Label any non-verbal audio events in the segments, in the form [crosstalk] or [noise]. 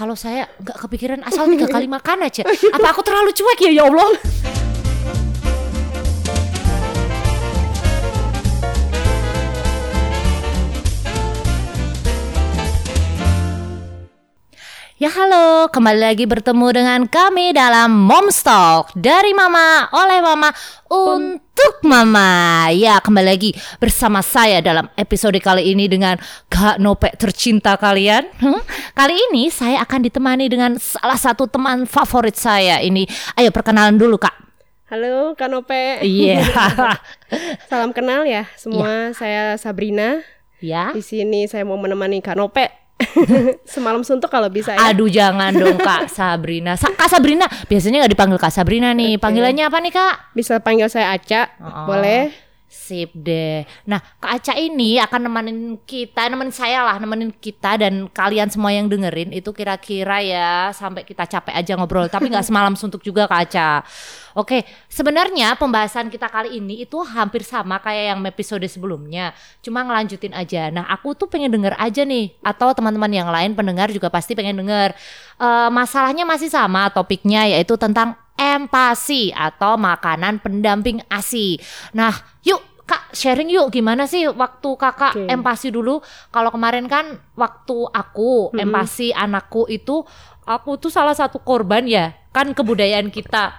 kalau saya nggak kepikiran asal tiga kali [laughs] makan aja. Apa aku terlalu cuek ya ya Allah? [laughs] Ya halo, kembali lagi bertemu dengan kami dalam Mom's Talk Dari Mama, oleh Mama, untuk Mama. Ya kembali lagi bersama saya dalam episode kali ini dengan Kak Nopek tercinta kalian. Hmm, Kali ini saya akan ditemani dengan salah satu teman favorit saya ini. Ayo perkenalan dulu Kak. Halo Kanope. Iya. [laughs] Salam kenal ya semua. Saya Sabrina. Ya. Di sini saya mau menemani Kanope. [laughs] Semalam suntuk kalau bisa ya. Aduh jangan dong Kak Sabrina Sa- Kak Sabrina Biasanya nggak dipanggil Kak Sabrina nih Panggilannya apa nih Kak? Bisa panggil saya Aca. Oh. Boleh? Sip deh. Nah, Kak Aca ini akan nemenin kita, nemenin saya lah, nemenin kita dan kalian semua yang dengerin itu kira-kira ya sampai kita capek aja ngobrol. Tapi nggak [laughs] semalam suntuk juga Kak Aca. Oke, sebenarnya pembahasan kita kali ini itu hampir sama kayak yang episode sebelumnya. Cuma ngelanjutin aja. Nah, aku tuh pengen denger aja nih. Atau teman-teman yang lain pendengar juga pasti pengen denger. Eh, masalahnya masih sama topiknya yaitu tentang empasi atau makanan pendamping ASI. Nah, yuk Kak sharing yuk. Gimana sih waktu kakak Oke. empasi dulu? Kalau kemarin kan waktu aku empasi anakku itu aku tuh salah satu korban ya kan kebudayaan kita.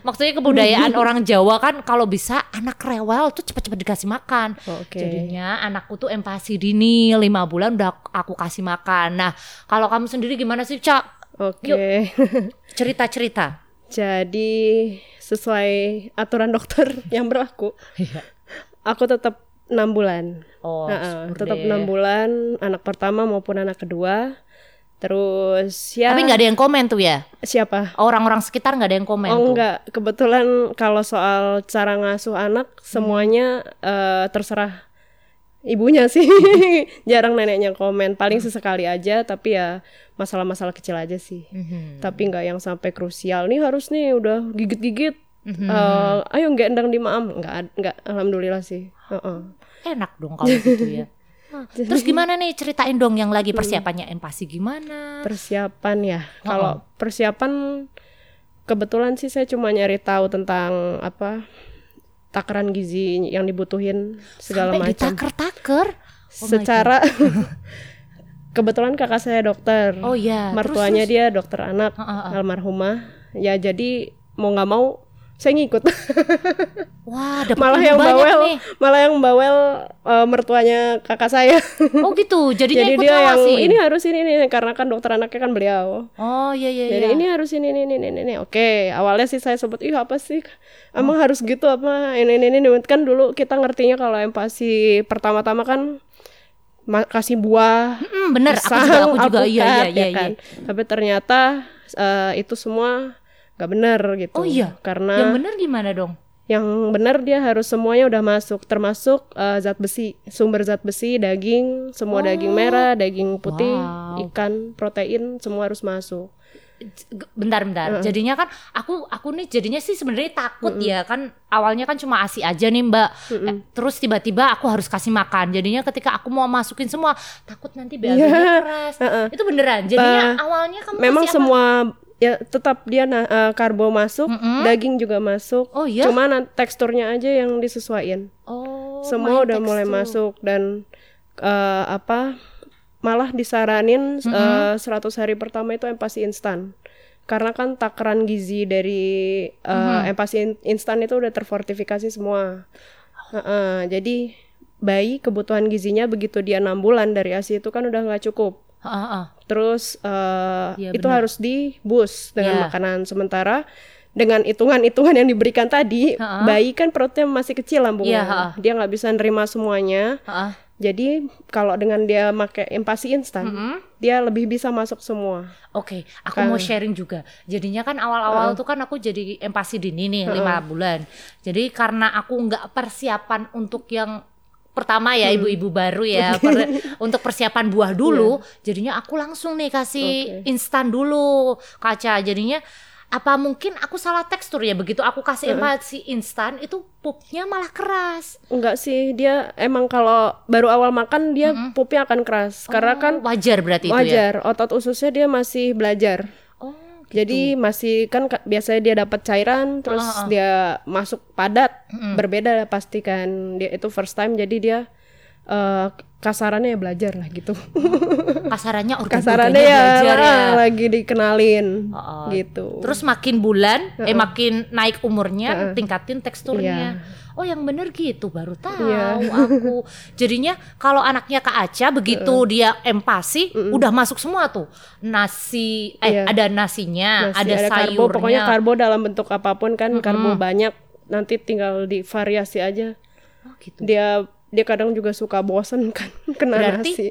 Maksudnya kebudayaan orang Jawa kan kalau bisa anak rewel tuh cepet-cepet dikasih makan. Oh, Oke. jadinya anakku tuh empasi dini lima bulan udah aku kasih makan. Nah kalau kamu sendiri gimana sih Cak? Oke. [laughs] cerita-cerita Jadi sesuai aturan dokter [laughs] yang berlaku, aku tetap enam bulan. oh syukur tetap deh. enam bulan anak pertama maupun anak kedua. Terus ya tapi nggak ada yang komen tuh ya siapa? orang-orang sekitar nggak ada yang komen Oh tuh enggak, kebetulan kalau soal cara ngasuh anak semuanya eh, terserah ibunya sih. [laughs] Jarang neneknya komen, paling sesekali aja tapi ya masalah-masalah kecil aja sih. Mhm. Tapi nggak yang sampai krusial nih harus nih udah gigit-gigit. Mhm. Eh, ayo gendang di maam, nggak nggak alhamdulillah sih. Heeh. enak dong kalau gitu ya [laughs] terus gimana nih ceritain dong yang lagi persiapannya empasi gimana Persiapan ya. Kalau persiapan kebetulan sih saya cuma nyari tahu tentang apa takaran gizi yang dibutuhin segala sampai macam. ditaker-taker Oh Secara [laughs] kebetulan kakak saya dokter. oh iya Mertuanya terus, dia dokter anak Heeh, almarhumah. Ya jadi mau nggak mau saya ngikut. [laughs] wah dapet malah yang bawel, nih malah yang bawel eh, mertuanya kakak saya. oh gitu [laughs] jadinya jadi ikut dia yang ini harus ini nih karena kan dokter anaknya kan beliau. oh iya iya Jadi iya ini harus ini ini ini ini. ini. Oke, awalnya sih saya sebut, ih apa sih? Emang harus gitu apa? Ini ini ini kan dulu kita ngertinya kalau empasi pertama-tama kan kasih buah, Mm, bener aku pisang, juga aku juga iya iya iya, ya kan. Tapi ternyata eh, itu semua nggak benar gitu. Oh iya? Karena yang bener gimana dong yang benar dia harus semuanya udah masuk, termasuk eh, zat besi, sumber zat besi, daging, semua daging merah, daging putih, Oh. Wow. ikan, protein, semua harus masuk. G- bentar bentar jadinya kan aku aku nih jadinya sih sebenarnya takut ya kan awalnya kan cuma asi aja nih mbak Eh, terus tiba-tiba aku harus kasih makan jadinya ketika aku mau masukin semua takut nanti BAB-nya keras itu beneran jadinya awalnya kamu Iya. Memang apa? Ya tetap dia na- eh, karbo masuk, Mm-mm. daging juga masuk. Oh, iya? Cuma teksturnya aja yang disesuaikan. oh semua udah mulai tekstur. masuk dan eh, apa malah disaranin eh, 100 hari pertama itu empasi instan. Karena kan takaran gizi dari eh, empasi in- instan itu udah terfortifikasi semua. Heeh, jadi bayi kebutuhan gizinya begitu dia enam bulan dari ASI itu kan udah nggak cukup. Ah. Terus eh, Iya, itu benar. harus di boost dengan Iya. makanan sementara dengan hitungan-hitungan yang diberikan tadi, Ha-ha. bayi kan perutnya masih kecil lambungnya, Iya, ha-ha. dia nggak bisa nerima semuanya. Ah, ah. Jadi kalau dengan dia pakai empasi instan, Mm-mm. dia lebih bisa masuk semua. Oke, aku mau sharing juga. Jadinya kan awal-awal tuh kan aku jadi empasi dini nih lima bulan. Jadi karena aku nggak persiapan untuk yang pertama ya ibu-ibu baru ya [laughs] per- untuk persiapan buah dulu. Jadinya aku langsung nih kasih instan dulu kaca. Jadinya apa mungkin aku salah tekstur ya begitu aku kasih empasi instan itu pupnya malah keras. Enggak sih, dia emang kalau baru awal makan dia pupnya akan keras karena kan Oh, wajar berarti itu ya. wajar otot ususnya dia masih belajar. Oh, Jadi masih kan ka- biasanya dia dapat cairan terus Ah, ah. dia masuk padat berbeda pasti kan. Dia itu first time jadi dia eh, kasarannya ya belajar lah gitu. kasarannya organ kasarannya ya, belajar ya. ah, lagi dikenalin Oh, oh. gitu. Terus makin bulan, eh makin naik umurnya, tingkatin teksturnya. Oh, yang bener gitu, baru tahu Iya. aku. Jadinya kalau anaknya Kak Aca begitu dia empasi, udah masuk semua tuh. Nasi, eh Iya. ada nasinya, Nasi, ada, sayurnya. karbo pokoknya karbo dalam bentuk apa pun kan karbo Mm-mm. banyak nanti tinggal divariasi aja. Oh, gitu. Dia dia kadang juga suka bosen kan [laughs] kena Berarti nasi.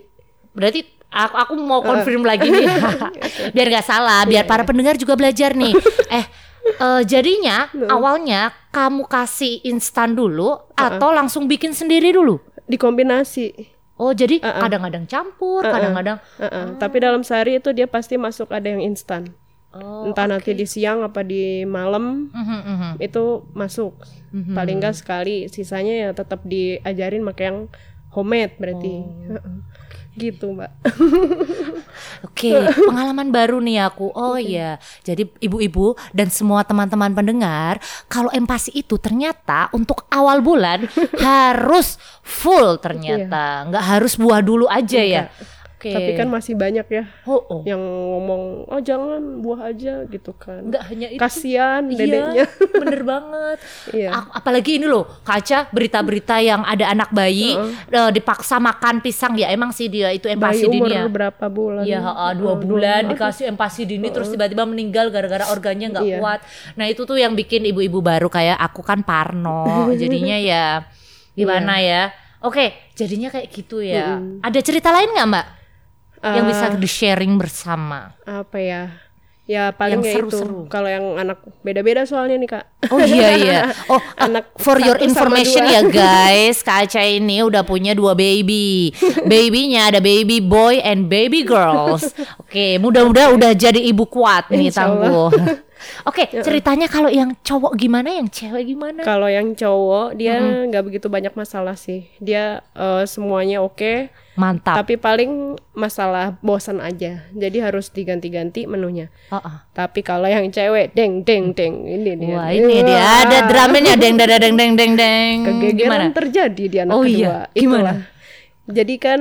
Berarti aku, aku mau confirm lagi nih, [laughs] biar nggak salah, biar para pendengar juga belajar nih. [laughs] eh, eh, jadinya awalnya kamu kasih instan dulu atau langsung bikin sendiri dulu? Dikombinasi. Oh, jadi kadang-kadang campur, kadang-kadang. Heeh, Tapi dalam sehari itu dia pasti masuk ada yang instan. Oh, Entah nanti di siang apa di malam mhm, mhm. itu masuk. Mhm. Paling enggak sekali, sisanya ya tetap diajarin pakai yang homemade berarti. Oh. Gitu, Mbak. [laughs] Oke, pengalaman baru nih aku. Oh iya, jadi ibu-ibu dan semua teman-teman pendengar, kalau empasi itu ternyata untuk awal bulan [laughs] harus full ternyata, nggak harus buah dulu aja ya. Oke. Tapi kan masih banyak ya oh, oh. yang ngomong, "Oh, jangan buah aja" gitu kan. nggak hanya itu. Kasihan Iya, dedeknya. [laughs] bener banget. Iya. Ap- Apalagi ini loh, kaca berita-berita yang ada anak bayi eh, dipaksa makan pisang ya emang sih dia itu Bayi empasi umur dini ya. berapa bulan? Iya, heeh, dua bulan dikasih empasi dini terus tiba-tiba meninggal gara-gara organnya nggak Iya. kuat. Nah itu tuh yang bikin ibu-ibu baru kayak aku kan Parno, [laughs] jadinya ya gimana Iya. ya? Oke, jadinya kayak gitu ya. Ada cerita lain nggak Mbak yang bisa di sharing bersama? apa ya ya paling Yang ya seru-seru. itu kalau yang anak beda-beda soalnya nih kak Oh iya [laughs] iya. Oh [laughs] Anak for your information ya [laughs] guys, Kak Aca ini udah punya dua baby. Babynya ada baby boy and baby girls. Oke, mudah-mudahan udah jadi ibu kuat nih Insya tangguh. Oke, ceritanya kalau yang cowok gimana, yang cewek gimana? kalau yang cowok dia nggak begitu banyak masalah sih dia eh, semuanya oke Mantap. tapi paling masalah bosan aja jadi harus diganti-ganti menunya Oh, oh. tapi kalau yang cewek deng deng deng ini dia Wah ini dia ada drumnya deng deng deng deng deng deng. kegegeran Gimana? terjadi di anak Oh kedua iya, Itulah. gimana? jadi kan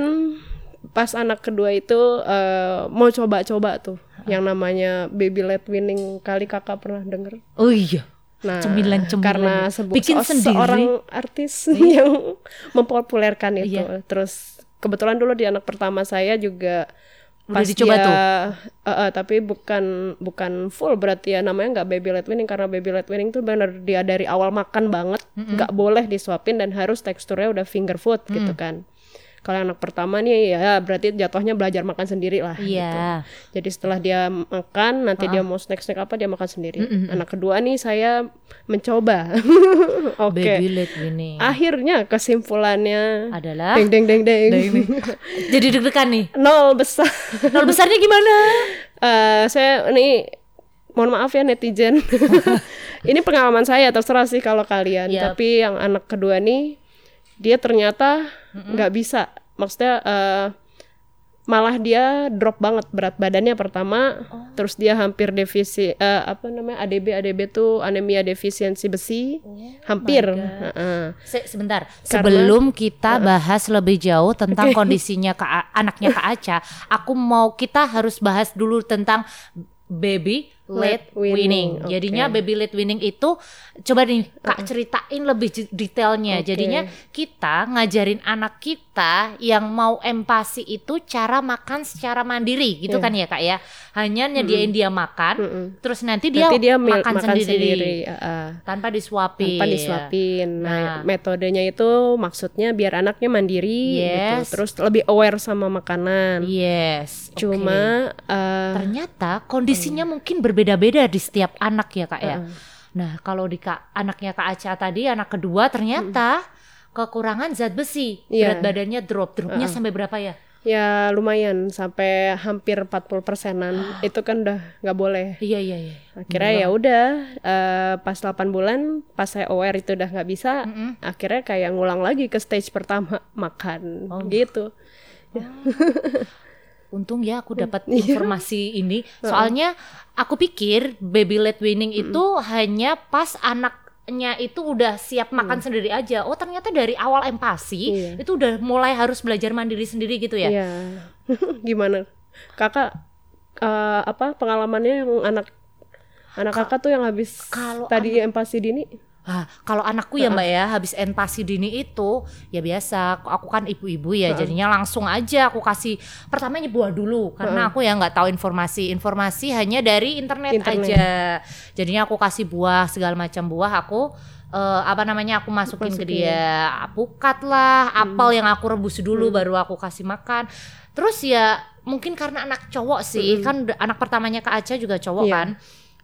pas anak kedua itu eh, mau coba-coba tuh yang namanya baby led winning kali kakak pernah denger Oh iya. Nah, Cemilan-cemilan karena ya. sebu- Bikin sendiri. seorang artis [laughs] yang mempopulerkan itu. Iya. Terus kebetulan dulu di anak pertama saya juga Udah pas dicoba dia, tuh? eh, eh, tapi bukan bukan full berarti ya namanya nggak baby led winning karena baby led winning tuh benar dia dari awal makan banget nggak boleh disuapin dan harus teksturnya udah finger food gitu kan. Kalau anak pertama nih ya berarti jatuhnya belajar makan sendiri lah. gitu. Iya. Jadi setelah dia makan, nanti dia mau snack-snack apa dia makan sendiri. Anak kedua nih saya mencoba. [laughs] Oke. Winning. Akhirnya kesimpulannya Adalah deng deng deng deng. [laughs] jadi deg-degan nih. Nol besar. Nol besarnya gimana? [laughs] Eh, saya ini mohon maaf ya netizen. ini pengalaman saya terserah sih kalau kalian. Yap. Tapi yang anak kedua nih dia ternyata nggak bisa. Maksudnya eh, malah dia drop banget berat badannya pertama, Oh. terus dia hampir defisi eh, apa namanya ADB ADB tuh anemia defisiensi besi, Oh hampir. Heeh. Se- sebentar, sebelum kita bahas lebih jauh tentang [laughs] kondisinya Kak, anaknya Kak Aca, aku mau kita harus bahas dulu tentang baby late winning, winning. Jadinya baby late winning itu coba nih Kak ceritain lebih detailnya. Oke. Jadinya kita ngajarin anak kita yang mau empasi itu cara makan secara mandiri gitu kan ya Kak ya. Hanya nyediain dia makan, Mm-mm. terus nanti dia, Nanti dia mil- makan, sendiri, heeh. tanpa disuapin. tanpa disuapin. Nah, Nah. metodenya itu maksudnya biar anaknya mandiri gitu. Yes. Terus lebih aware sama makanan. Yes. Cuma eh, ternyata kondisinya mungkin berbeda-beda di setiap anak ya kak ya. Heeh. Nah kalau di kak anaknya kak Aca tadi anak kedua ternyata kekurangan zat besi, Iya. berat badannya drop, dropnya sampai berapa ya? ya lumayan sampai hampir 40 persenan [gasps] itu kan udah nggak boleh Iya iya iya. akhirnya ya udah eh, pas 8 bulan pas saya aware itu udah nggak bisa Mm-mm. akhirnya kayak ngulang lagi ke stage pertama makan Oh. gitu [laughs] Untung ya aku dapat Iya. informasi ini. Soalnya aku pikir baby led weaning itu hanya pas anaknya itu udah siap makan sendiri aja. Oh ternyata dari awal empasi Iya. itu udah mulai harus belajar mandiri sendiri gitu ya. Iya. [laughs] gimana kakak eh, apa pengalamannya yang anak anak kakak tuh yang habis Kalau tadi empasi dini Ah, kalau anakku ya mbak ya habis empasi dini itu ya biasa aku kan ibu-ibu ya jadinya langsung aja aku kasih pertamanya buah dulu karena aku ya nggak tahu informasi informasi hanya dari internet, Internet. aja. Jadinya aku kasih buah segala macam buah aku eh, apa namanya aku masukin, ke Masukin. dia. Pukat lah apel yang aku rebus dulu baru aku kasih makan. Terus ya mungkin karena anak cowok sih kan udah- anak pertamanya Kak Aca juga cowok Iya. kan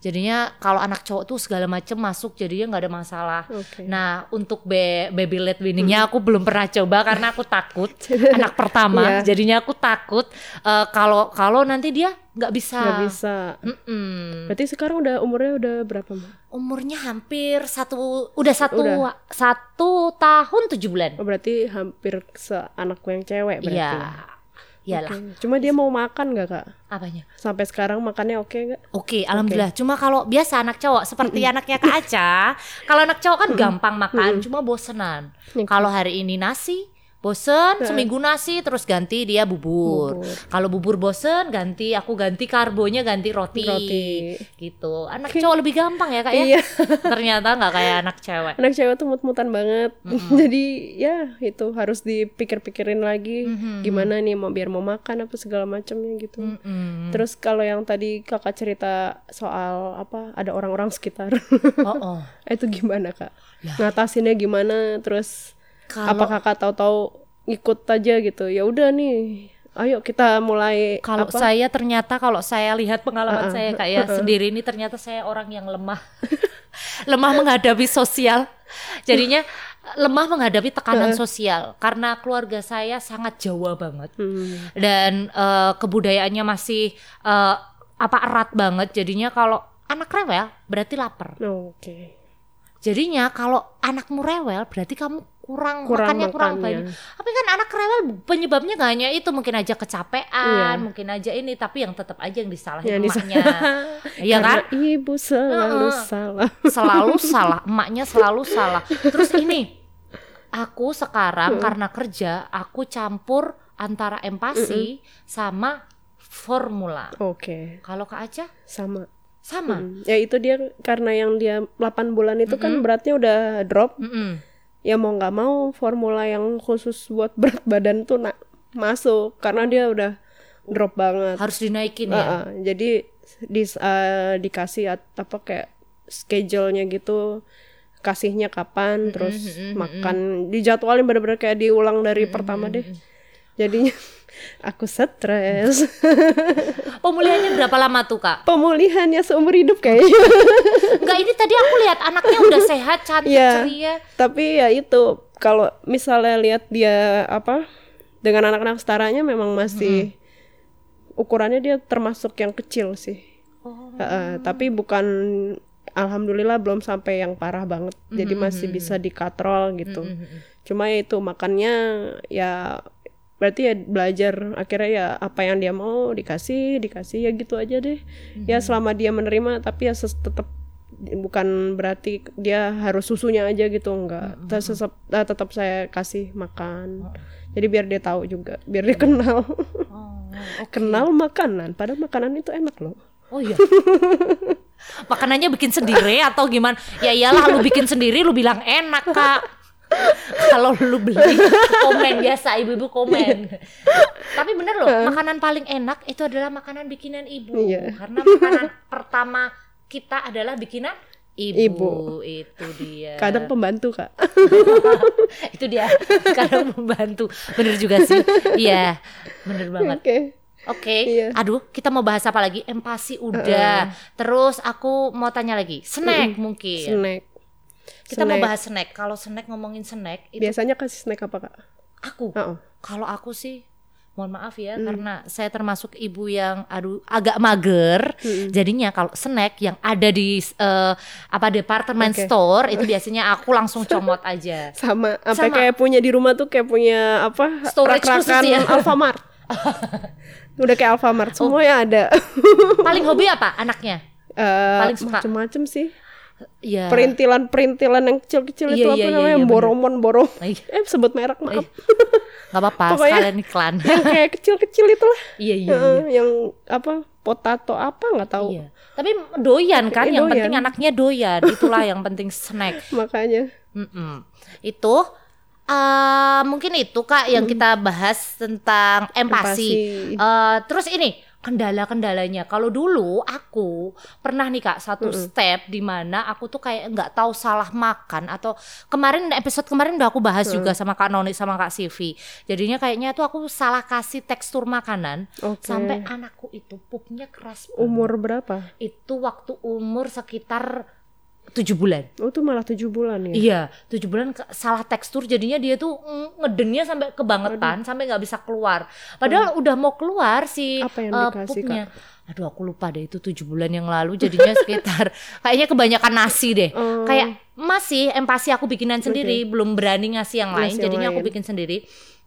jadinya kalau anak cowok tuh segala macam masuk jadinya nggak ada masalah Oke. Nah, untuk be baby led weaningnya aku belum pernah coba karena aku takut [laughs] anak pertama. Iya. Jadinya aku takut eh, kalau kalau nanti dia nggak bisa. nggak bisa Mm-mm. berarti sekarang udah umurnya udah berapa mbak Umurnya hampir satu, udah satu Udah. satu tahun tujuh bulan. oh, berarti hampir seanakku yang cewek berarti Iya, iyalah. Oke. cuma dia mau makan nggak kak Apanya? sampai sekarang makannya oke nggak Oke, alhamdulillah. Cuma kalau biasa anak cowok seperti anaknya Kak Aca, kalau anak cowok kan gampang makan, cuma bosenan. Oke. Kalau hari ini nasi, bosen, seminggu nasi, terus ganti dia bubur. Bubur. Kalau bubur bosen, ganti aku ganti karbonya ganti roti. Roti. Gitu. Anak cowok lebih gampang ya Kak ya. Iya. [laughs] Ternyata nggak kayak anak cewek. anak cewek tuh mut-mutan banget [laughs] jadi ya itu harus dipikir-pikirin lagi gimana nih mau biar mau makan apa segala macamnya gitu Mm-mm. terus kalau yang tadi kakak cerita soal apa ada orang-orang sekitar Oh, oh. [laughs] itu gimana kak ngatasinnya gimana terus Kalau- apa kakak tahu-tahu ngikut aja gitu ya udah nih ayo kita mulai Kalau apa saya ternyata kalau saya lihat pengalaman saya kayak sendiri ini ternyata saya orang yang lemah. [laughs] lemah menghadapi sosial. Jadinya lemah menghadapi tekanan sosial karena keluarga saya sangat Jawa banget. Hmm, Dan eh, kebudayaannya masih eh, apa erat banget. Jadinya kalau anak rewel berarti lapar. oke Jadinya kalau anakmu rewel berarti kamu kurang, Kurang makannya kurang makannya. banyak. Tapi kan anak rewel penyebabnya gak hanya itu, mungkin aja kecapean, Iya. mungkin aja ini, tapi yang tetap aja yang disalahin disal- emaknya. [laughs] Iya kan? Ibu selalu Heeh. salah Selalu salah, [laughs] emaknya selalu salah. Terus ini aku sekarang karena kerja, aku campur antara empasi sama formula. oke Kalau Kak Aca sama sama. Mm, Ya itu dia karena yang dia 8 bulan itu kan beratnya udah drop. Mm-mm. Ya mau nggak mau formula yang khusus buat [laughs] berat badan tuh nak masuk karena dia udah drop banget. Harus dinaikin ya. Heeh, jadi di, eh, dikasih apa kayak schedule-nya gitu kasihnya kapan terus makan dijadwalin bener-bener kayak diulang dari pertama deh. Jadinya [laughs] aku stres. [laughs] Pemulihannya berapa lama tuh Kak? Pemulihannya seumur hidup kayaknya. [laughs] Enggak ini tadi aku lihat anaknya udah sehat, cantik, Iya. ceria. Tapi ya itu kalau misalnya lihat dia apa dengan anak-anak setaranya memang masih ukurannya dia termasuk yang kecil sih. Oh. Heeh, tapi bukan alhamdulillah belum sampai yang parah banget. Jadi masih bisa dikatrol gitu. Cuma ya itu makannya ya berarti ya belajar akhirnya ya apa yang dia mau dikasih dikasih ya gitu aja deh. Ya selama dia menerima tapi ya tetap bukan berarti dia harus susunya aja gitu enggak. Tetap tetap saya kasih makan. Jadi biar dia tahu juga biar dia kenal. Oh, [laughs] kenal makanan padahal makanan itu enak loh. Oh iya. Makanannya bikin sendiri atau gimana? Ya iyalah lu bikin sendiri lu bilang enak, Kak. Kalau lu beli komen biasa ibu-ibu komen. Tapi bener loh, makanan paling enak itu adalah makanan bikinan ibu. Iya. Karena makanan [laughs] pertama kita adalah bikinan ibu. Ibu. Itu dia. kadang pembantu kak [laughs] itu dia kadang membantu bener juga sih iya bener banget oke oke Iya. aduh kita mau bahas apa lagi empasi udah terus aku mau tanya lagi snack mungkin snack kita mau Snack. bahas snack kalau snack ngomongin snack itu biasanya kasih snack apa kak aku Heeh. kalau aku sih mohon maaf ya karena saya termasuk ibu yang aduh agak mager jadinya kalau snack yang ada di eh, apa department Oke. store itu biasanya aku langsung comot aja [laughs] sama sampai Sama. kayak punya di rumah tuh kayak punya apa Storage khusus rak-rakan ya? [laughs] Alfamart udah kayak Alfamart semuanya ada paling hobi apa anaknya Eh, Paling suka. macem-macem sih ya perintilan-perintilan yang kecil-kecil Iya, itu apa iya, iya, namanya iya, bener. boromon borong Iya. [laughs] eh sebut merek maaf nggak apa-apa [laughs] sekalian iklan yang kayak kecil-kecil itulah iya [laughs] iya, iya. Heeh, yang apa potato apa nggak tahu Iya. Tapi doyan kan, yang Doyan. penting anaknya doyan. Itulah yang penting snack. makanya Mm-mm. Itu eh mungkin itu kak yang kita bahas tentang empati. Empati. Eh, terus ini kendala-kendalanya. Kalau dulu aku pernah nih kak satu step di mana aku tuh kayak nggak tahu salah makan atau kemarin episode kemarin udah aku bahas juga sama kak Noni sama kak Sivi. Jadinya kayaknya tuh aku salah kasih tekstur makanan Oke. sampai anakku itu pupnya keras banget umur berapa itu waktu umur sekitar tujuh bulan. oh itu malah tujuh bulan ya Iya, tujuh bulan ke- salah tekstur jadinya dia tuh ngedengnya sampai kebangetan sampai nggak bisa keluar. Padahal udah mau keluar si Hmm. Apa yang eh, dikasih, pupnya. Aduh aku lupa deh itu tujuh bulan yang lalu jadinya [laughs] sekitar kayaknya kebanyakan nasi deh. Oh. Kayak masih empasi aku bikinan sendiri, belum berani ngasih yang lain. Yang jadinya aku lain. bikin sendiri.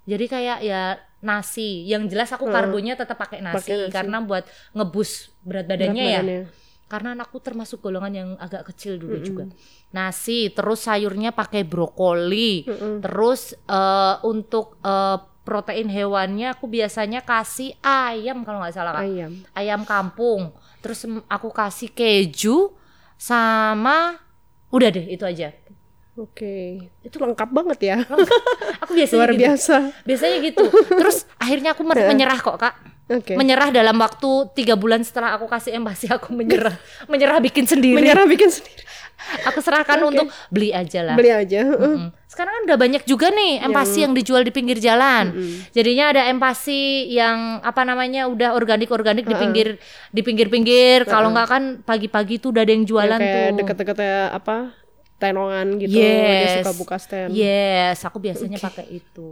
Jadi kayak ya nasi. Yang jelas aku karbonya tetap pakai nasi, Hmm. Pakai nasi. karena buat ngebus berat Berat badannya ya badannya. Karena anakku termasuk golongan yang agak kecil dulu juga. Nasi, terus sayurnya pakai brokoli, terus eh, untuk eh, protein hewannya aku biasanya kasih ayam kalau nggak salah ayam ayam kampung. Terus aku kasih keju sama udah deh itu aja. oke itu lengkap banget ya Aku biasanya [laughs] luar gitu. biasa Biasanya gitu. Terus akhirnya aku menyerah kok kak. Oke Menyerah dalam waktu tiga bulan setelah aku kasih empasi [laughs] aku menyerah, menyerah bikin sendiri. menyerah bikin sendiri Aku serahkan [laughs] untuk beli aja lah. beli aja heeh. Mm. Sekarang kan udah banyak juga nih empasi yang, dijual di pinggir jalan. Jadinya ada empasi yang apa namanya udah organik-organik di pinggir di pinggir-pinggir. Kalau nggak kan pagi-pagi tuh udah ada yang Yang jualan kayak tuh. deket-deketnya apa tenongan gitu dia Yes. suka buka stand Yes, aku biasanya pakai itu.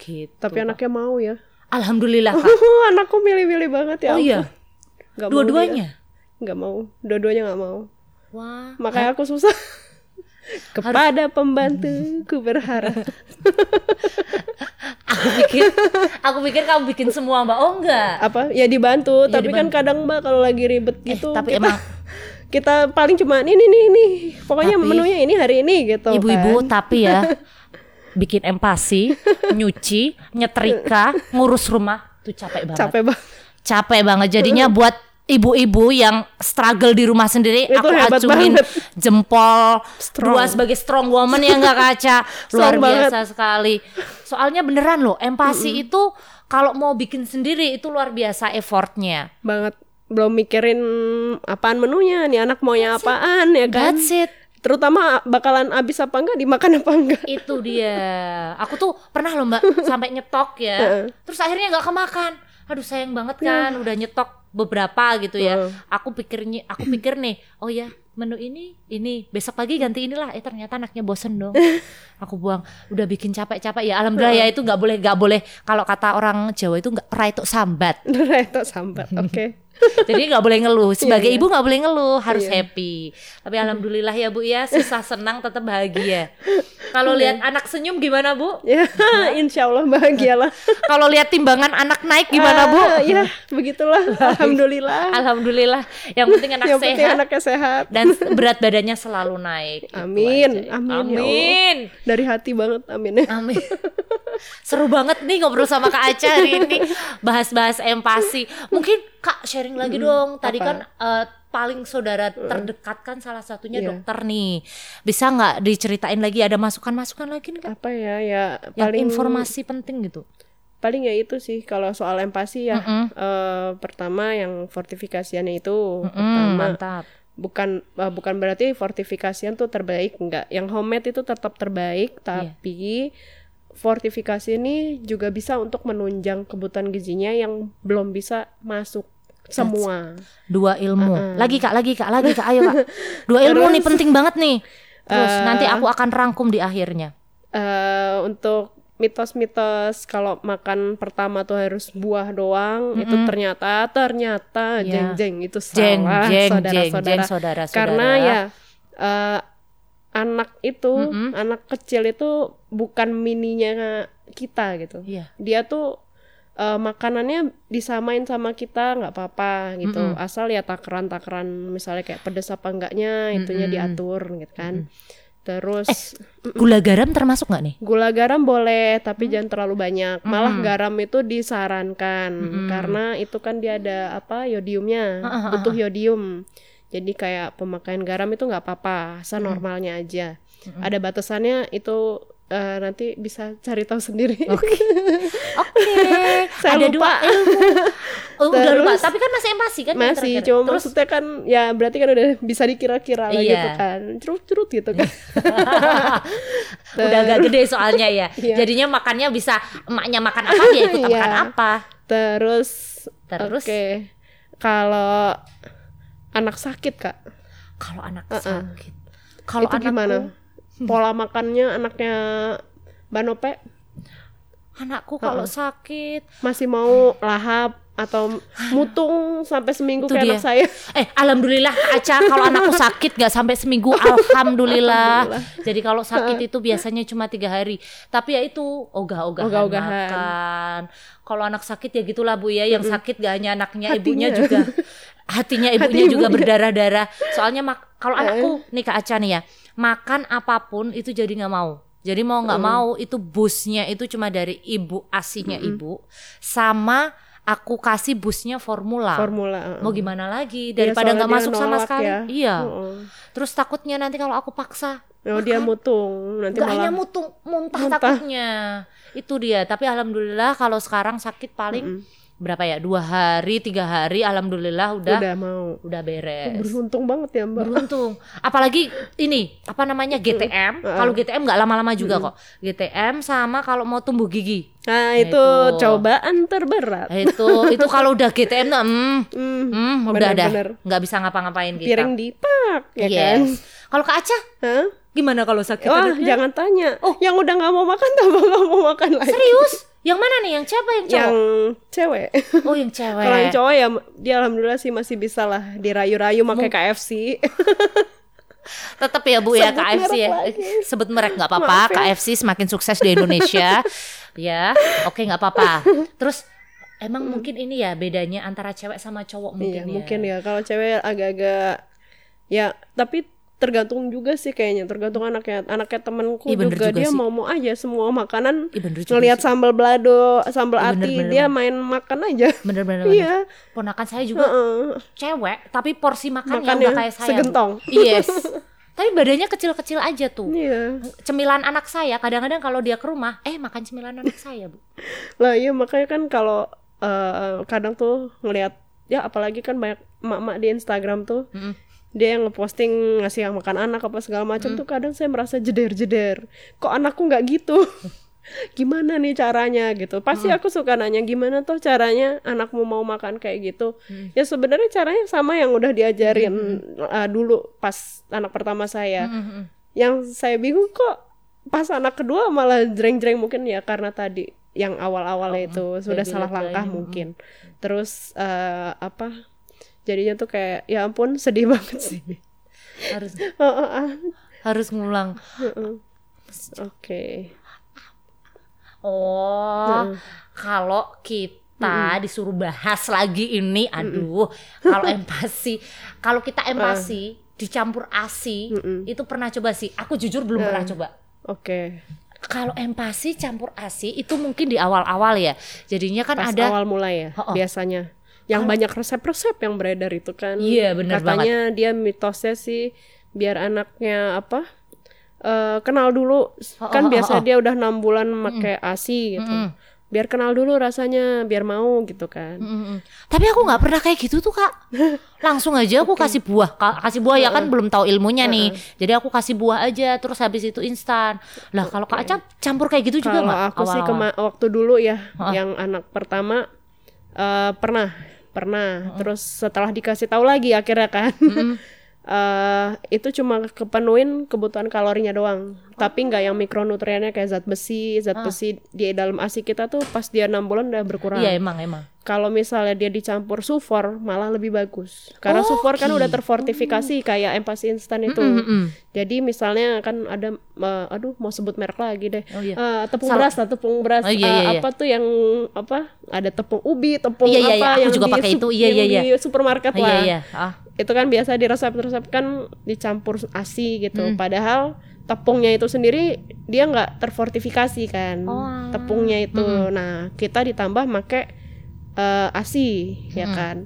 Gitu. tapi anaknya mau ya Alhamdulillah Kak. [laughs] anakku milih-milih banget ya Oh iya. ampun. Dua-duanya. nggak mau dua-duanya nggak mau Wah. makanya aku susah [laughs] kepada pembantuku berharap [laughs] Aku pikir aku pikir kamu bikin semua, Mbak. Oh enggak. apa ya dibantu Ya, tapi kan kadang mbak kalau lagi ribet Eh, gitu tapi kita, emang kita paling cuma ini nih ini pokoknya Tapi- menunya ini hari ini gitu Ibu-ibu kan. tapi ya bikin empasi, [laughs] nyuci, nyetrika, ngurus rumah tuh capek banget. capek banget. Capek banget. Jadinya [laughs] buat ibu-ibu yang struggle di rumah sendiri Itu aku acungin banget. jempol Strong. dua sebagai strong woman ya nggak kaca [laughs] luar Strong banget. biasa sekali. Soalnya beneran loh empasi itu kalau mau bikin sendiri itu luar biasa effortnya. Banget. Belum mikirin apaan menunya nih anak maunya apaan ya kan? That's it terutama bakalan habis apa enggak dimakan apa enggak. Itu dia. Aku tuh pernah loh mbak [laughs] sampai nyetok ya. Terus akhirnya nggak kemakan. Aduh sayang banget kan udah nyetok beberapa gitu ya. Aku pikirnya aku pikir nih oh ya menu ini ini besok pagi ganti inilah. Eh ternyata anaknya bosen dong. [laughs] Aku buang. Udah bikin capek-capek ya. Alhamdulillah ya itu nggak boleh nggak boleh. Kalau kata orang Jawa itu nggak rai itu sambat. [laughs] Itu sambat oke jadi nggak boleh ngeluh. Sebagai Iya, iya. ibu nggak boleh ngeluh harus Iya. happy. Tapi alhamdulillah ya bu ya. Susah senang tetap bahagia. Kalau lihat anak senyum gimana bu? Ya [laughs] insya Allah bahagialah. [laughs] Kalau lihat timbangan anak naik gimana bu? Ah, ya begitulah alhamdulillah. Alhamdulillah. Yang penting anak yang penting sehat anaknya sehat. dan berat badannya selalu naik. Amin, aja. amin, ya amin. Dari hati banget amin. Amin. Seru banget nih ngobrol sama Kak Aca hari ini. [laughs] Bahas-bahas empati. Mungkin Kak sharing lagi dong. Tadi apa? kan eh, paling saudara terdekat kan salah satunya Iya. dokter nih. Bisa nggak diceritain lagi ada masukan-masukan lagi nih Kak? apa ya ya Yang paling informasi penting gitu. paling ya itu sih kalau soal empati ya Mm-mm. eh, pertama yang fortifikasiannya itu Mm, pertama mantap. bukan eh, bukan berarti fortifikasian tuh terbaik enggak yang homemade itu tetap Iya. terbaik tapi fortifikasi ini juga bisa untuk menunjang kebutuhan gizinya yang belum bisa masuk semua Dua ilmu. Lagi Kak, lagi Kak, lagi Kak. Ayo Kak. [laughs] Dua ilmu nih penting banget nih. [laughs] Terus nanti aku akan rangkum di akhirnya. Eh, untuk mitos-mitos kalau makan pertama tuh harus buah doang itu ternyata ternyata itu Jeng, salah jeng, jeng, saudara-saudara jeng, saudara-saudara. karena ya eh, anak itu Mm-mm. anak kecil itu bukan mininya kita gitu Iya. dia tuh eh, makanannya disamain sama kita nggak apa-apa gitu. Asal ya takaran takaran misalnya kayak pedes apa enggaknya itunya Mm-mm. diatur gitu kan. Terus Gula garam termasuk nggak nih? gula garam boleh tapi jangan terlalu banyak. Malah Mm. garam itu disarankan Mm-mm. karena itu kan dia ada apa yodiumnya ah, butuh yodium. Jadi kayak pemakaian garam itu nggak apa-apa asal normalnya aja. Ada batasannya itu eh, nanti bisa cari tahu sendiri Oke, [laughs] Saya ada lupa. dua ilmu. [laughs] Oh, udah lupa. Terus- Tapi kan masih kan? yang masih terakhir. cuma Terus maksudnya kan ya berarti kan udah bisa dikira-kira Iya. gitu kan curut-curut gitu kan [laughs] udah agak gede soalnya ya. Iya. Jadinya makannya bisa emaknya makan apa dia ikut Iya. makan apa. terus Terus? oke kalau anak sakit kak Kalau anak Uh-uh. sakit. Kalau itu anakku, gimana [laughs] pola makannya anaknya Mbak Nope? Anakku kalau sakit, masih mau lahap atau mutung sampai seminggu Itu kayak dia. anak saya eh alhamdulillah Aca kalau [laughs] anakku sakit gak sampai seminggu alhamdulillah. Jadi kalau sakit itu biasanya cuma tiga hari. Tapi ya itu ogah-ogahan Ogah-ogahan. makan. Kalau anak sakit ya gitulah Bu ya, yang sakit gak hanya anaknya, Hatinya. ibunya juga. [laughs] Hatinya ibunya Hati juga ibunya. berdarah-darah. Soalnya mak kalau anakku nih Kak Aca nih ya, makan apa pun itu jadi nggak mau. Jadi mau nggak mau itu busnya itu cuma dari ibu asinya ibu sama aku kasih busnya formula. formula Mau gimana lagi Iya, daripada nggak masuk sama sekali. ya. Iya. Heeh. Terus takutnya nanti kalau aku paksa Oh, dia mutung nanti hanya malah mutung muntah, muntah. takutnya. Itu dia. Tapi alhamdulillah kalau sekarang sakit paling berapa ya? Dua hari, tiga hari. Alhamdulillah udah udah mau udah beres. beruntung banget ya mbak Beruntung. Apalagi ini apa namanya GTM. Kalau GTM nggak lama-lama juga kok. GTM sama kalau mau tumbuh gigi. nah Nah, itu itu. cobaan terberat Nah, itu itu kalau udah GTM tuh hmm, Hmm, hmm, udah dah bener-bener. nggak bisa ngapa-ngapain kita. piring dipak ya kan Yes. Kalau Kak Aca Hah? gimana kalau sakit Wah, jangan tanya. Oh. Yang udah nggak mau makan [laughs] tambah nggak mau makan lagi. Serius? Yang mana nih? Yang siapa yang cowok? Yang cewek. Oh, yang [laughs] cewek. Kalau yang cowok ya dia alhamdulillah sih masih bisa lah dirayu-rayu pakai KFC. [laughs] Tetap ya Bu ya Sebut KFC ya. lagi. Sebut merek nggak apa-apa. Ya. KFC semakin sukses di Indonesia. [laughs] ya, oke nggak apa-apa. Terus emang mungkin ini ya bedanya antara cewek sama cowok Iya, mungkin ya. mungkin ya. Kalau cewek agak-agak ya tapi tergantung juga sih kayaknya tergantung anaknya anaknya temenku Iya, juga, juga dia sih. mau mau aja semua makanan juga ngelihat sambal balado sambal Iya, bener, ati bener, dia main makan aja Bener-bener. [laughs] iya Ponakan saya juga Heeh. cewek, tapi porsi makannya Makannya udah kayak saya. Segentong. Yes. [laughs] tapi badannya kecil-kecil aja tuh. iya Cemilan anak saya kadang-kadang kalau dia ke rumah, eh makan cemilan anak saya, Bu. lah iya makanya kan kalau eh, kadang tuh ngelihat ya apalagi kan banyak emak-emak di Instagram tuh Mm-mm. Dia yang ngeposting ngasih yang makan anak apa segala macam tuh kadang saya merasa jeder-jeder. Kok anakku nggak gitu? [laughs] Gimana nih caranya gitu? Pasti aku suka nanya gimana tuh caranya anakmu mau makan kayak gitu? Ya sebenarnya caranya sama yang udah diajarin uh, dulu pas anak pertama saya. Mm-mm. yang saya bingung kok pas anak kedua malah jreng-jreng mungkin ya karena tadi yang awal-awalnya itu sudah baby salah langkah mungkin. Terus eh, apa jadinya tuh kayak ya ampun sedih [laughs] banget sih Harus Oh, oh, ah. harus ngulang. Oke Oh, kalau kita disuruh bahas lagi ini, aduh, kalau [laughs] empati, kalau kita empati dicampur asi, itu pernah coba sih. Aku jujur belum pernah coba. oke Kalau empati campur asi itu mungkin di awal-awal ya. Jadinya kan pas ada awal mulai ya Oh, oh. biasanya yang banyak resep-resep yang beredar itu kan Iya, bener katanya dia mitosnya sih biar anaknya apa eh, kenal dulu Oh, kan oh, biasa oh, oh. dia udah enam bulan pakai asi gitu Mm-mm. biar kenal dulu rasanya biar mau gitu kan Mm-mm. Tapi aku nggak pernah kayak gitu tuh kak. [laughs] Langsung aja aku kasih buah, Ka- kasih buah ya kan belum tahu ilmunya nih. Jadi aku kasih buah aja, terus habis itu instan. Lah kalau kak Aca campur kayak gitu juga kalau nggak? aku sih awal-awal? kema- waktu dulu ya Oh. yang anak pertama eh, pernah pernah. Terus setelah dikasih tahu lagi akhirnya kan. [laughs] Eh itu cuma kepenuhin kebutuhan kalorinya doang tapi nggak yang mikronutriennya kayak zat besi zat besi di dalam asi kita tuh pas dia enam bulan udah berkurang Iya emang emang. kalau misalnya dia dicampur sufor malah lebih bagus karena Oh, sufor kan udah terfortifikasi kayak empasi instan itu Mm-mm. jadi misalnya kan ada eh, aduh mau sebut merek lagi deh Oh, iya. Eh, tepung Salah. beras lah tepung beras Oh, iya, Eh, iya, iya. apa tuh yang apa ada tepung ubi tepung Iya, iya, apa iya. Aku yang juga di pakai itu. Iya, iya, iya. di supermarket Iya lah iya. Ah. itu kan biasa di resep-resep kan dicampur asi gitu Hmm. padahal tepungnya itu sendiri dia nggak terfortifikasi kan Oh. tepungnya itu nah kita ditambah make eh, asi ya Hmm. kan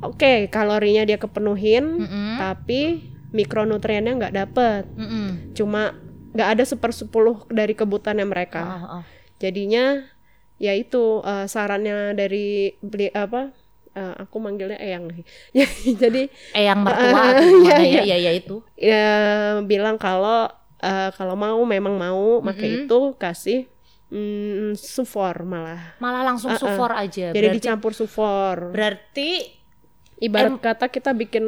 oke kalorinya dia kepenuhin Mm-mm. tapi mikronutriennya nggak dapet Mm-mm. cuma nggak ada sepersepuluh dari kebutuhannya mereka Ah, ah. jadinya ya itu eh, sarannya dari beli apa eh, aku manggilnya eyang [laughs] jadi Eyang mertua [laughs] gimana iya. ya? Iya iya itu. ya bilang kalau eh, kalau mau memang mau pakai itu kasih mm, sufor malah Malah langsung sufor aja. jadi berarti, dicampur sufor berarti ibarat kata kita bikin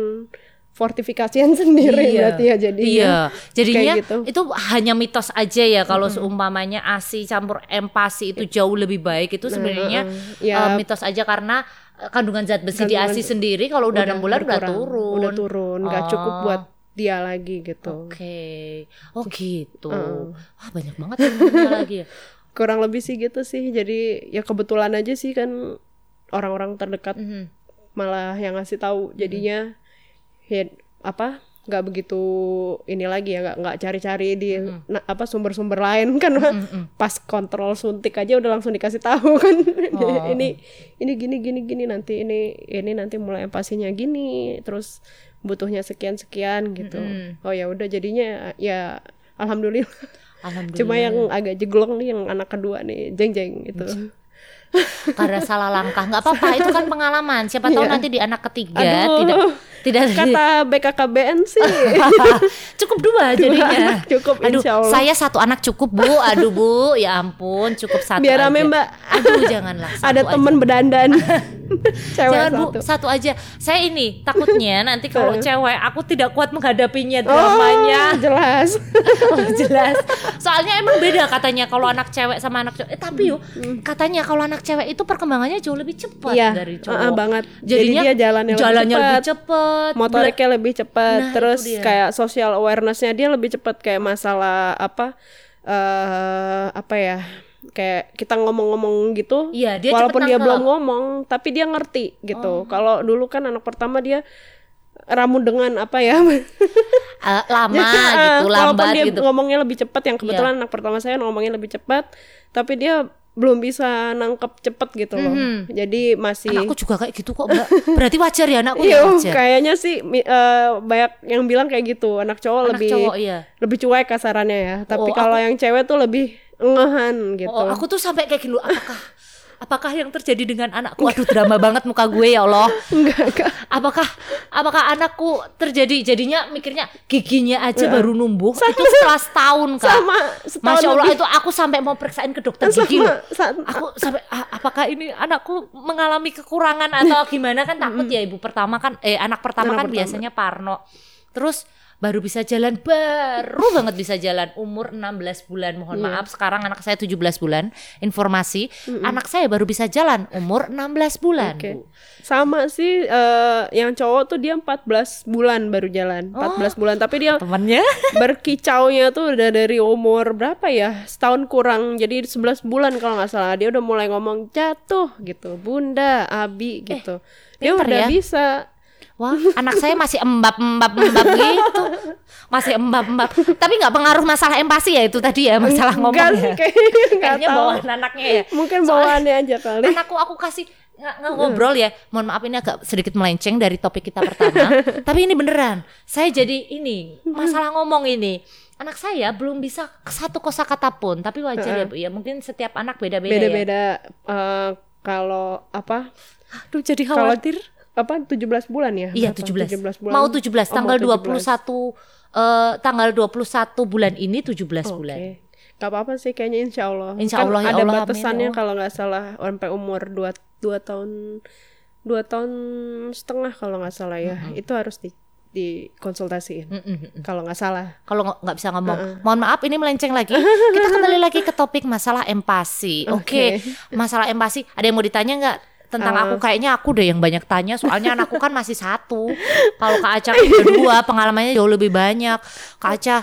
fortifikasian [laughs] sendiri Iya. berarti ya jadi Iya, jadinya gitu. itu hanya mitos aja ya kalau seumpamanya ASI campur empasi itu jauh lebih baik itu sebenarnya Ya. eh, mitos aja karena eh, kandungan zat besi di ASI sendiri kalau udah enam bulan udah berkurang, turun. udah turun nggak cukup Oh. buat dia lagi gitu Oke, oh gitu. Heeh. Wah banyak banget ilmunya lagi ya. [laughs] kurang lebih sih gitu sih jadi ya kebetulan aja sih kan orang-orang terdekat Mhm. malah yang ngasih tahu jadinya ya apa nggak begitu ini lagi ya nggak nggak cari-cari di na- apa sumber-sumber lain [laughs] kan pas kontrol suntik aja udah langsung dikasih tahu [laughs] kan Oh. ini ini gini gini gini nanti ini ini nanti mulai empasinya gini terus butuhnya sekian sekian gitu Mm-mm. oh ya udah jadinya ya alhamdulillah Alhamdulillah. cuma yang agak jeglong nih yang anak kedua nih jeng jeng gitu karena salah langkah nggak apa-apa itu kan pengalaman. Siapa tahu Iya. nanti di anak ketiga Aduh. tidak tidak kata BKKBN sih [laughs] cukup dua jadinya. anak cukup, Aduh, insya Allah. saya satu anak cukup bu. Aduh bu, ya ampun, cukup satu Biar rame, Mbak. Aduh, janganlah. Satu ada aja. temen bedandan [laughs] cewek Jangan bu, satu satu aja. Saya ini takutnya nanti kalau cewek aku tidak kuat menghadapinya oh dramanya. jelas [laughs] Oh, jelas. Soalnya emang beda katanya kalau anak cewek sama anak cowok. Eh, tapi yuk, katanya kalau anak cewek itu perkembangannya jauh lebih cepat Iya, dari cowok. uh-uh, banget. Jadi Jadinya dia jalannya lebih jalannya lebih cepat. motoriknya lebih cepat Nah, terus kayak social awarenessnya dia lebih cepat kayak masalah apa eh apa ya kayak kita ngomong-ngomong gitu Iya, dia walaupun dia belum ngomong tapi dia ngerti gitu kalau dulu kan anak pertama dia ramu dengan apa ya [laughs] Eh, lama [laughs] gitu, lambat dia gitu. Ngomongnya lebih cepat yang kebetulan anak pertama saya ngomongnya lebih cepat tapi dia belum bisa nangkep cepet gitu loh jadi masih Anakku juga kayak gitu kok, Mbak. Berarti wajar ya anakku Iya, ya wajar. kayaknya sih eh, banyak yang bilang kayak gitu. Anak cowok Anak lebih cowok iya. lebih cuek kasarannya ya. Tapi Oh, kalau yang cewek tuh lebih ngehan gitu. Oh, aku tuh sampai kayak loh, apakah apakah yang terjadi dengan anakku? Aduh, drama banget muka gue ya Allah. enggak, enggak. Apakah apakah anakku terjadi jadinya mikirnya giginya aja baru numbuh itu setelah setahun Kak. Sama setahun Masya Allah lebih. itu aku sampai mau periksain ke dokter gigi loh. Sama, sa- Aku sampai "Ah, apakah ini anakku mengalami kekurangan atau gimana kan takut ya ibu pertama kan eh anak pertama Anak kan pertama. biasanya Parno. Terus baru bisa jalan baru banget bisa jalan umur 16 bulan mohon Iya. maaf sekarang anak saya 17 bulan informasi anak saya baru bisa jalan umur 16 bulan. Bu. Sama sih eh, yang cowok tuh dia 14 bulan baru jalan. 14 bulan tapi dia temannya [laughs] berkicaunya tuh udah dari umur berapa ya? Setahun kurang. Jadi 11 bulan kalau nggak salah. Dia udah mulai ngomong jatuh gitu. Bunda, Abi gitu. dia pinter udah ya. bisa Wah, anak saya masih embab embab embab gitu, masih embab embab. Tapi nggak pengaruh masalah empati ya itu tadi ya masalah ngomong Enggak ya. sih, kayaknya Kayaknya bawaan anaknya ya. Mungkin bawaannya aja kali. Anakku aku kasih nggak ngobrol ya. Mohon maaf ini agak sedikit melenceng dari topik kita pertama. [laughs] Tapi ini beneran. Saya jadi ini masalah ngomong ini. Anak saya belum bisa satu kosakata pun, tapi wajar ya Bu ya. Mungkin setiap anak beda-beda ya. Beda-beda eh, kalau apa? Aduh jadi khawatir. Apa 17 bulan ya? Iya Berapa? 17. 17 bulan. Mau 17 Oh, tanggal mau 21 eh tanggal 21 bulan ini 17 Oke. bulan. Gak apa-apa sih kayaknya insya Allah. Insya Kan Allah, ya ada Allah, amin, batasannya ya Allah. kalau nggak salah sampai umur 2 dua tahun dua tahun setengah kalau nggak salah ya. Itu harus di dikonsultasiin. Mm, mm, mm. Kalau nggak salah. Kalau nggak bisa ngomong, mohon maaf ini melenceng lagi. [laughs] Kita kembali lagi ke topik masalah empati. Oke, masalah empati. Ada yang mau ditanya nggak tentang Uh. aku? Kayaknya aku deh yang banyak tanya. Soalnya anakku kan masih satu. [laughs] Kalau Kak Aca udah dua, pengalamannya jauh lebih banyak. Kak Aca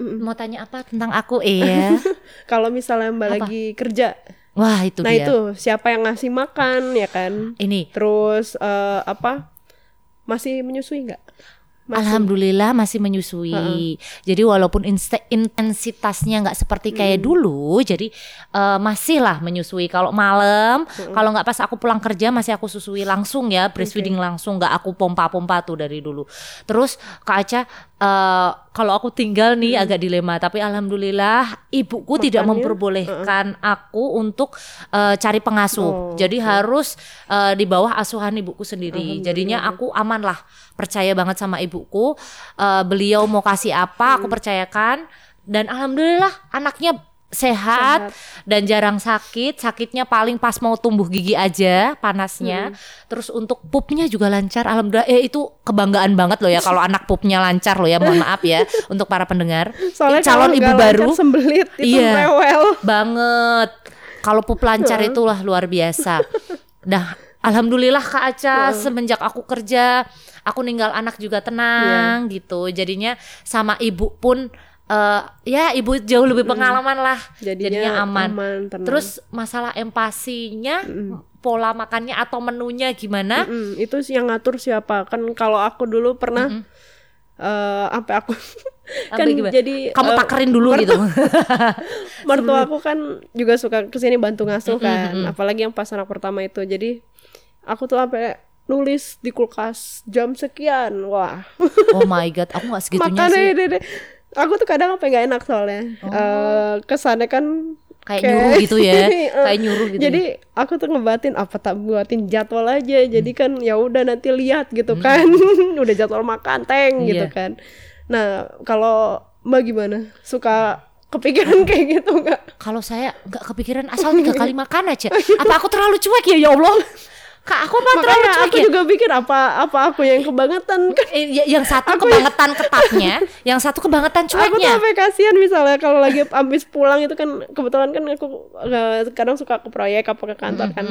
mau tanya apa tentang aku? Iya. [laughs] Kalau misalnya Mbak Apa? lagi kerja, Wah itu nah dia. itu siapa yang ngasih makan ya kan? Ini Terus eh, apa? Masih menyusui nggak? Masih. Alhamdulillah masih menyusui. Jadi walaupun intensitasnya nggak seperti kayak dulu, jadi eh, masih lah menyusui. Kalau malam, kalau nggak pas aku pulang kerja masih aku susui langsung ya, breastfeeding langsung, nggak aku pompa-pompa tuh dari dulu. Terus Kak Aca, eh, kalau aku tinggal nih agak dilema, tapi alhamdulillah ibuku tidak Makannya, memperbolehkan aku untuk eh, cari pengasuh. Oh, jadi harus eh, di bawah asuhan ibuku sendiri. Jadinya aku aman lah, percaya banget sama ibuku. Eh, beliau mau kasih apa, aku percayakan. Dan alhamdulillah anaknya sehat, dan jarang sakit. Sakitnya paling pas mau tumbuh gigi aja, panasnya. Terus untuk pupnya juga lancar. Alhamdulillah. Eh itu kebanggaan banget loh ya kalau anak pupnya lancar loh ya. Mohon maaf ya [laughs] untuk para pendengar. Soalnya calon kalau ibu baru lancar sembelit itu Iya. rewel. banget. Kalau pup lancar itulah luar biasa. Nah, alhamdulillah Kak Aca semenjak aku kerja, aku ninggal anak juga tenang gitu. Jadinya sama ibu pun eh, ya ibu jauh lebih pengalaman lah. Jadinya aman. aman, tenang. Terus masalah empasinya, pola makannya atau menunya gimana? Mm, itu sih yang ngatur siapa? Kan kalau aku dulu pernah eh sampai aku [laughs] kan gimana? jadi Kamu eh, takerin dulu gitu. [laughs] mertua aku kan juga suka ke sini bantu ngasuh kan apalagi yang pas anak pertama itu jadi aku tuh sampai nulis di kulkas jam sekian wah oh my god, aku nggak [laughs] segitunya makanya sih. deh, deh. Aku tuh kadang apa nggak enak soalnya. Eh, kesannya kan Kayak nyuruh gitu ya, [laughs] kayak nyuruh gitu. jadi aku tuh ngebatin apa tak buatin jadwal aja? Jadi Hmm. kan ya udah nanti lihat gitu kan. [laughs] Udah jadwal makan teng gitu Iya. kan. Nah kalau mbak gimana? Suka kepikiran kayak gitu nggak? Kalau saya nggak kepikiran asal tiga [laughs] kali makan aja. Apa aku terlalu cuek ya? Ya Allah? Kak aku apa terlalu cuek aku ya? juga pikir apa apa aku yang kebangetan kan Eh, y- yang satu kebangetan ketatnya, [laughs] yang satu kebangetan aku tuh cueknya. kasihan misalnya kalau lagi abis pulang itu kan kebetulan kan aku eh, kadang suka ke proyek apa ke kantor kan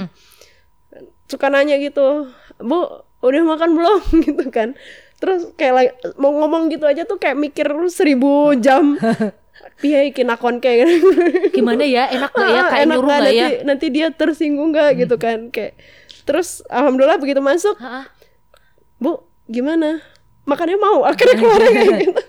suka nanya gitu bu udah makan belum [laughs] gitu kan terus kayak lagi- mau ngomong gitu aja tuh kayak mikir seribu jam piye [laughs] iki nakon kayak Gimana ya? Enak nggak ya? Kayak enak nyuruh nggak nggak ya? nanti, nanti dia tersinggung nggak gitu kan kayak terus alhamdulillah begitu masuk. Bu gimana? Makannya mau? Akhirnya keluar [laughs] kayak gitu.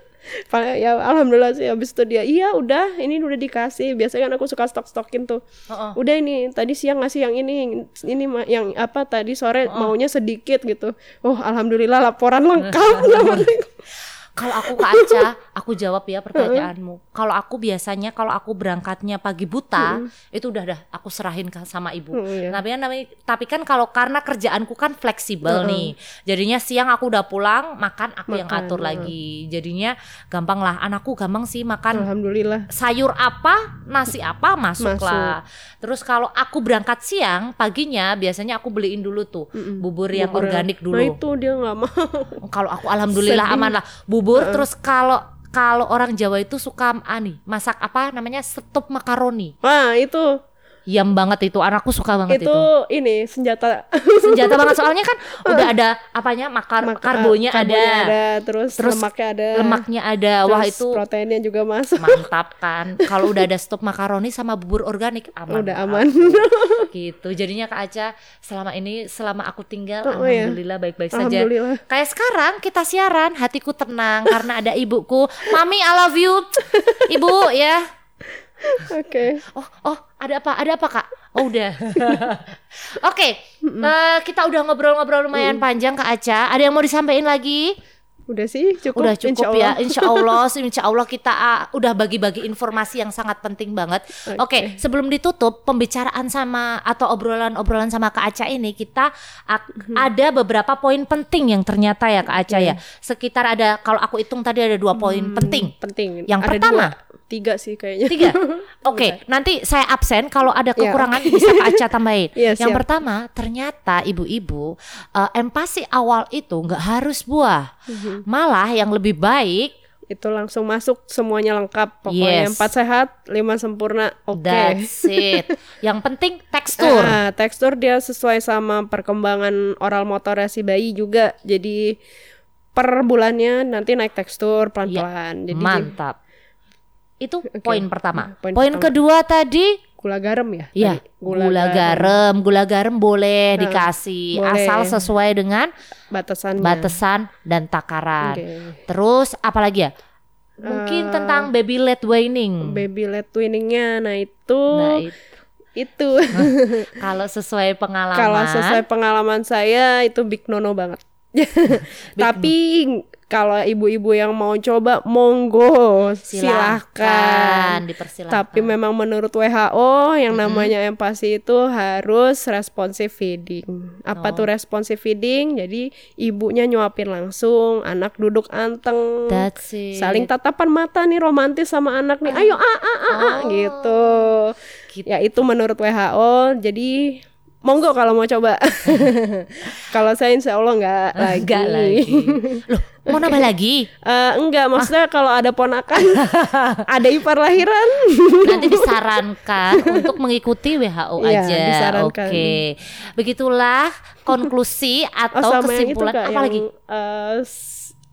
Ya alhamdulillah sih habis itu dia iya udah ini udah dikasih. Biasanya kan aku suka stok stokin tuh. Oh, oh. udah ini tadi siang ngasih yang ini ini yang apa tadi sore maunya sedikit gitu. Oh alhamdulillah laporan lengkap [laughs] Kalau aku ke Aca, aku jawab ya pertanyaanmu. Kalau aku biasanya kalau aku berangkatnya pagi buta, itu udah dah aku serahin ke sama ibu. Hmm, iya. Tapi kan tapi kan kalau karena kerjaanku kan fleksibel nih. Jadinya siang aku udah pulang, makan aku yang Makan, atur heeh. lagi. Jadinya gampang lah. Anakku gampang sih makan alhamdulillah sayur apa, nasi apa masuk, Masuk. lah. Terus kalau aku berangkat siang, paginya biasanya aku beliin dulu tuh bubur yang Bubur- organik dulu. nah itu dia nggak mau Kalau aku alhamdulillah Sedih. aman lah. Bubur terus kalau kalau orang Jawa itu suka ani masak apa namanya stop makaroni. nah itu Yam banget itu anakku suka banget itu, itu. ini senjata [laughs] Senjata banget soalnya kan [laughs] udah ada apanya makar Mak- karbonya, karbonya ada, terus, Terus lemaknya ada lemaknya ada. Wah terus itu proteinnya juga masuk mantap kan. Kalau udah ada stop makaroni sama bubur organik aman. udah aman [laughs] gitu. Jadinya Kak Aca selama ini selama aku tinggal Oh, iya. alhamdulillah baik-baik saja. alhamdulillah Kayak sekarang kita siaran, hatiku tenang karena ada ibuku. Mami, I love you. Ibu ya. Oke Oh, oh, ada apa? Ada apa, Kak? Oh, udah. [laughs] Oke, eh, kita udah ngobrol-ngobrol lumayan panjang Kak Aca. Ada yang mau disampaikan lagi? udah sih cukup udah cukup insya ya. Allah. Insya Allah, [laughs] insya Allah kita ah, udah bagi-bagi informasi yang sangat penting banget. Oke, sebelum ditutup pembicaraan sama atau obrolan-obrolan sama Kak Aca ini kita Mhm. ada beberapa poin penting yang ternyata ya Kak Aca ya. Sekitar ada kalau aku hitung tadi ada dua poin penting. penting Yang Ada pertama, dua. Tiga sih kayaknya. Tiga. [laughs] Oke, nanti saya absen kalau ada kekurangan bisa Kak Aca tambahin. Iya, [laughs] Yang siap. pertama, ternyata ibu-ibu eh, empati awal itu nggak harus buah. Mhm. Malah yang lebih baik Itu langsung masuk semuanya lengkap. Pokoknya Yes. empat sehat, lima sempurna. Oke. that's it. [laughs] Yang penting tekstur. Ah, tekstur dia sesuai sama perkembangan oral motornya si bayi juga. Jadi per bulannya nanti naik tekstur pelan-pelan. Jadi Mantap. Itu poin pertama. Poin Poin, pertama. kedua tadi gula garam ya? ya tadi? gula, garam. Gula garam boleh dikasih boleh. asal sesuai dengan batasannya. batasan dan takaran. Oke. Terus apalagi ya? Mungkin Eh, tentang baby led weaning. Baby led twiningnya, nah itu Nah, itu. itu [laughs] kalau sesuai pengalaman. kalau sesuai pengalaman saya itu big nono banget. [laughs] Tapi kalau ibu-ibu yang mau coba monggo silahkan silahkan. dipersilahkan. Tapi memang menurut WHO yang namanya empasi itu harus responsive feeding. Apa Oh. tuh responsive feeding? Jadi ibunya nyuapin langsung, anak duduk anteng. That's it. Saling tatapan mata nih romantis sama anak nih. Ayo ah ah ah, ah," Oh. gitu. Gitu. Ya itu menurut WHO. Jadi monggo kalau mau coba. [laughs] kalau saya insya Allah nggak lagi. Enggak lagi. Loh, mau nambah [laughs] lagi? Eh, enggak, maksudnya kalau ada ponakan, [laughs] ada ipar lahiran. Nanti disarankan untuk mengikuti WHO Iya, aja. disarankan. Oke. Begitulah konklusi Oh, atau itu kesimpulan kak, apa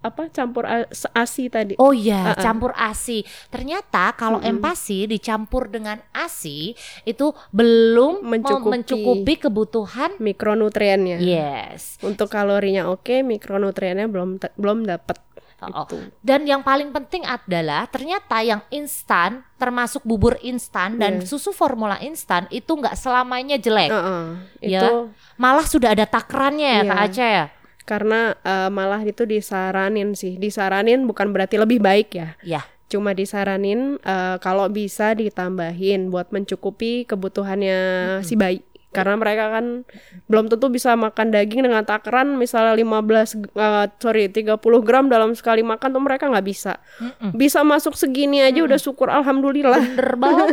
apa campur asi tadi. Oh iya, Uh-uh. campur ASI. Ternyata kalau empasi dicampur dengan ASI itu belum Mencukupi. mencukupi kebutuhan. Mikronutriennya. Yes. Untuk kalorinya oke, mikronutriennya belum belum dapat. Oh, oh. Gitu. Dan yang paling penting adalah ternyata yang instan, termasuk bubur instan dan Iya. susu formula instan itu nggak selamanya jelek. Heeh, Ya. itu Malah sudah ada takarannya ya Iya. Kak Aca ya. Karena eh, malah itu disaranin sih. Disaranin bukan berarti lebih baik ya. Ya. Cuma disaranin eh, kalau bisa ditambahin buat mencukupi kebutuhannya si bayi. Karena mereka kan belum tentu bisa makan daging dengan takaran misalnya 15 eh, sorry 30 gram dalam sekali makan tuh mereka nggak bisa. Mm-mm. Bisa masuk segini aja udah syukur alhamdulillah. Bener banget.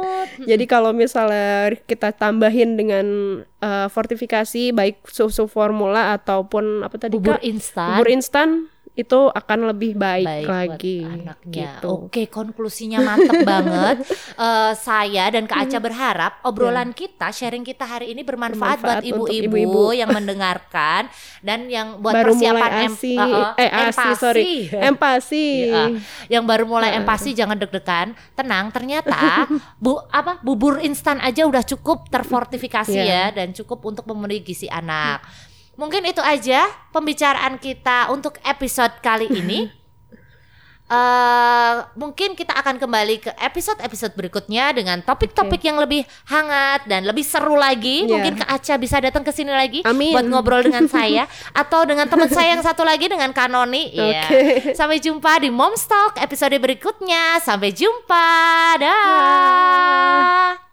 [laughs] Jadi kalau misalnya kita tambahin dengan eh, fortifikasi baik susu formula ataupun apa tadi bubur instan. Bubur instan itu akan lebih baik, baik lagi buat anaknya. gitu. Oke, konklusinya mantep [laughs] banget. Eh, saya dan Kak Aca berharap obrolan kita, sharing kita hari ini bermanfaat, buat Bermanfaat untuk ibu-ibu yang mendengarkan dan yang buat Baru persiapan mulai em- asi, eh, eh, eh asi empasi. sorry, [laughs] empasi. Ya, yang baru mulai empasi jangan deg-degan, tenang. Ternyata [laughs] bu apa bubur instan aja udah cukup terfortifikasi ya Iya. dan cukup untuk memenuhi gizi anak. Mungkin itu aja pembicaraan kita untuk episode kali ini. [laughs] eh mungkin kita akan kembali ke episode-episode berikutnya dengan topik-topik yang lebih hangat dan lebih seru lagi. Iya. Mungkin Kak Aca bisa datang ke sini lagi Amin. buat ngobrol dengan [laughs] saya atau dengan teman saya yang satu lagi dengan Kanoni. Iya. Oke. Sampai jumpa di Momstock episode berikutnya. Sampai jumpa. Dah.